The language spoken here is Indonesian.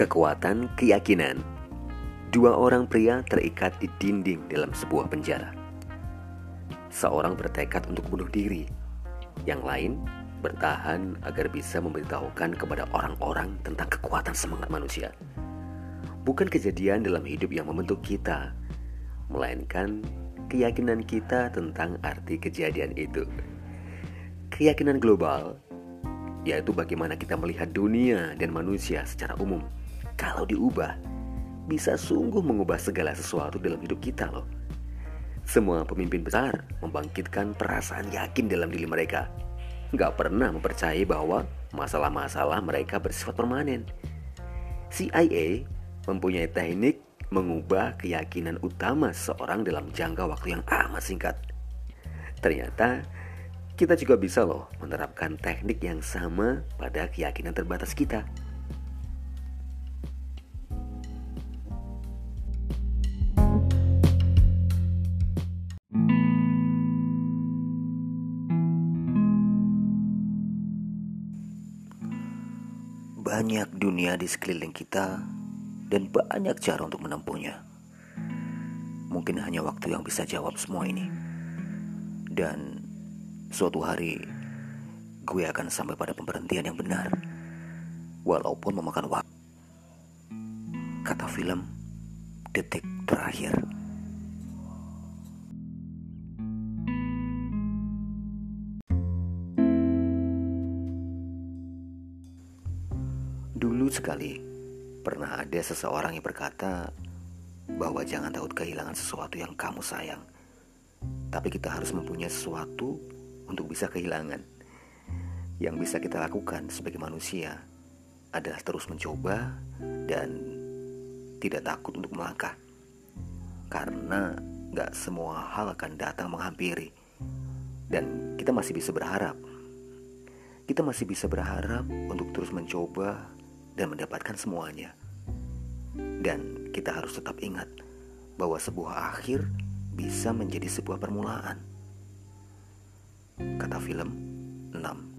Kekuatan keyakinan. Dua orang pria terikat di dinding dalam sebuah penjara. Seorang bertekad untuk bunuh diri. Yang lain bertahan agar bisa memberitahukan kepada orang-orang tentang kekuatan semangat manusia. Bukan kejadian dalam hidup yang membentuk kita Melainkan keyakinan kita tentang arti kejadian itu. Keyakinan global yaitu bagaimana kita melihat dunia dan manusia secara umum kalau diubah, bisa sungguh mengubah segala sesuatu dalam hidup kita loh. Semua pemimpin besar membangkitkan perasaan yakin dalam diri mereka. Gak pernah mempercayai bahwa masalah-masalah mereka bersifat permanen. CIA mempunyai teknik mengubah keyakinan utama seorang dalam jangka waktu yang amat singkat. Ternyata kita juga bisa loh menerapkan teknik yang sama pada keyakinan terbatas kita. Banyak dunia di sekeliling kita dan banyak cara untuk menempuhnya. Mungkin hanya waktu yang bisa jawab semua ini. Dan suatu hari gue akan sampai pada pemberhentian yang benar. Walaupun memakan waktu. Kata film, detik terakhir. Sekali pernah ada seseorang yang berkata bahwa jangan takut kehilangan sesuatu yang kamu sayang. Tapi kita harus mempunyai sesuatu untuk bisa kehilangan. Yang bisa kita lakukan sebagai manusia adalah terus mencoba dan tidak takut untuk melangkah. Karena gak semua hal akan datang menghampiri. Dan kita masih bisa berharap. Kita masih bisa berharap untuk terus mencoba dan mendapatkan semuanya. Dan kita harus tetap ingat bahwa sebuah akhir bisa menjadi sebuah permulaan. Kata film 6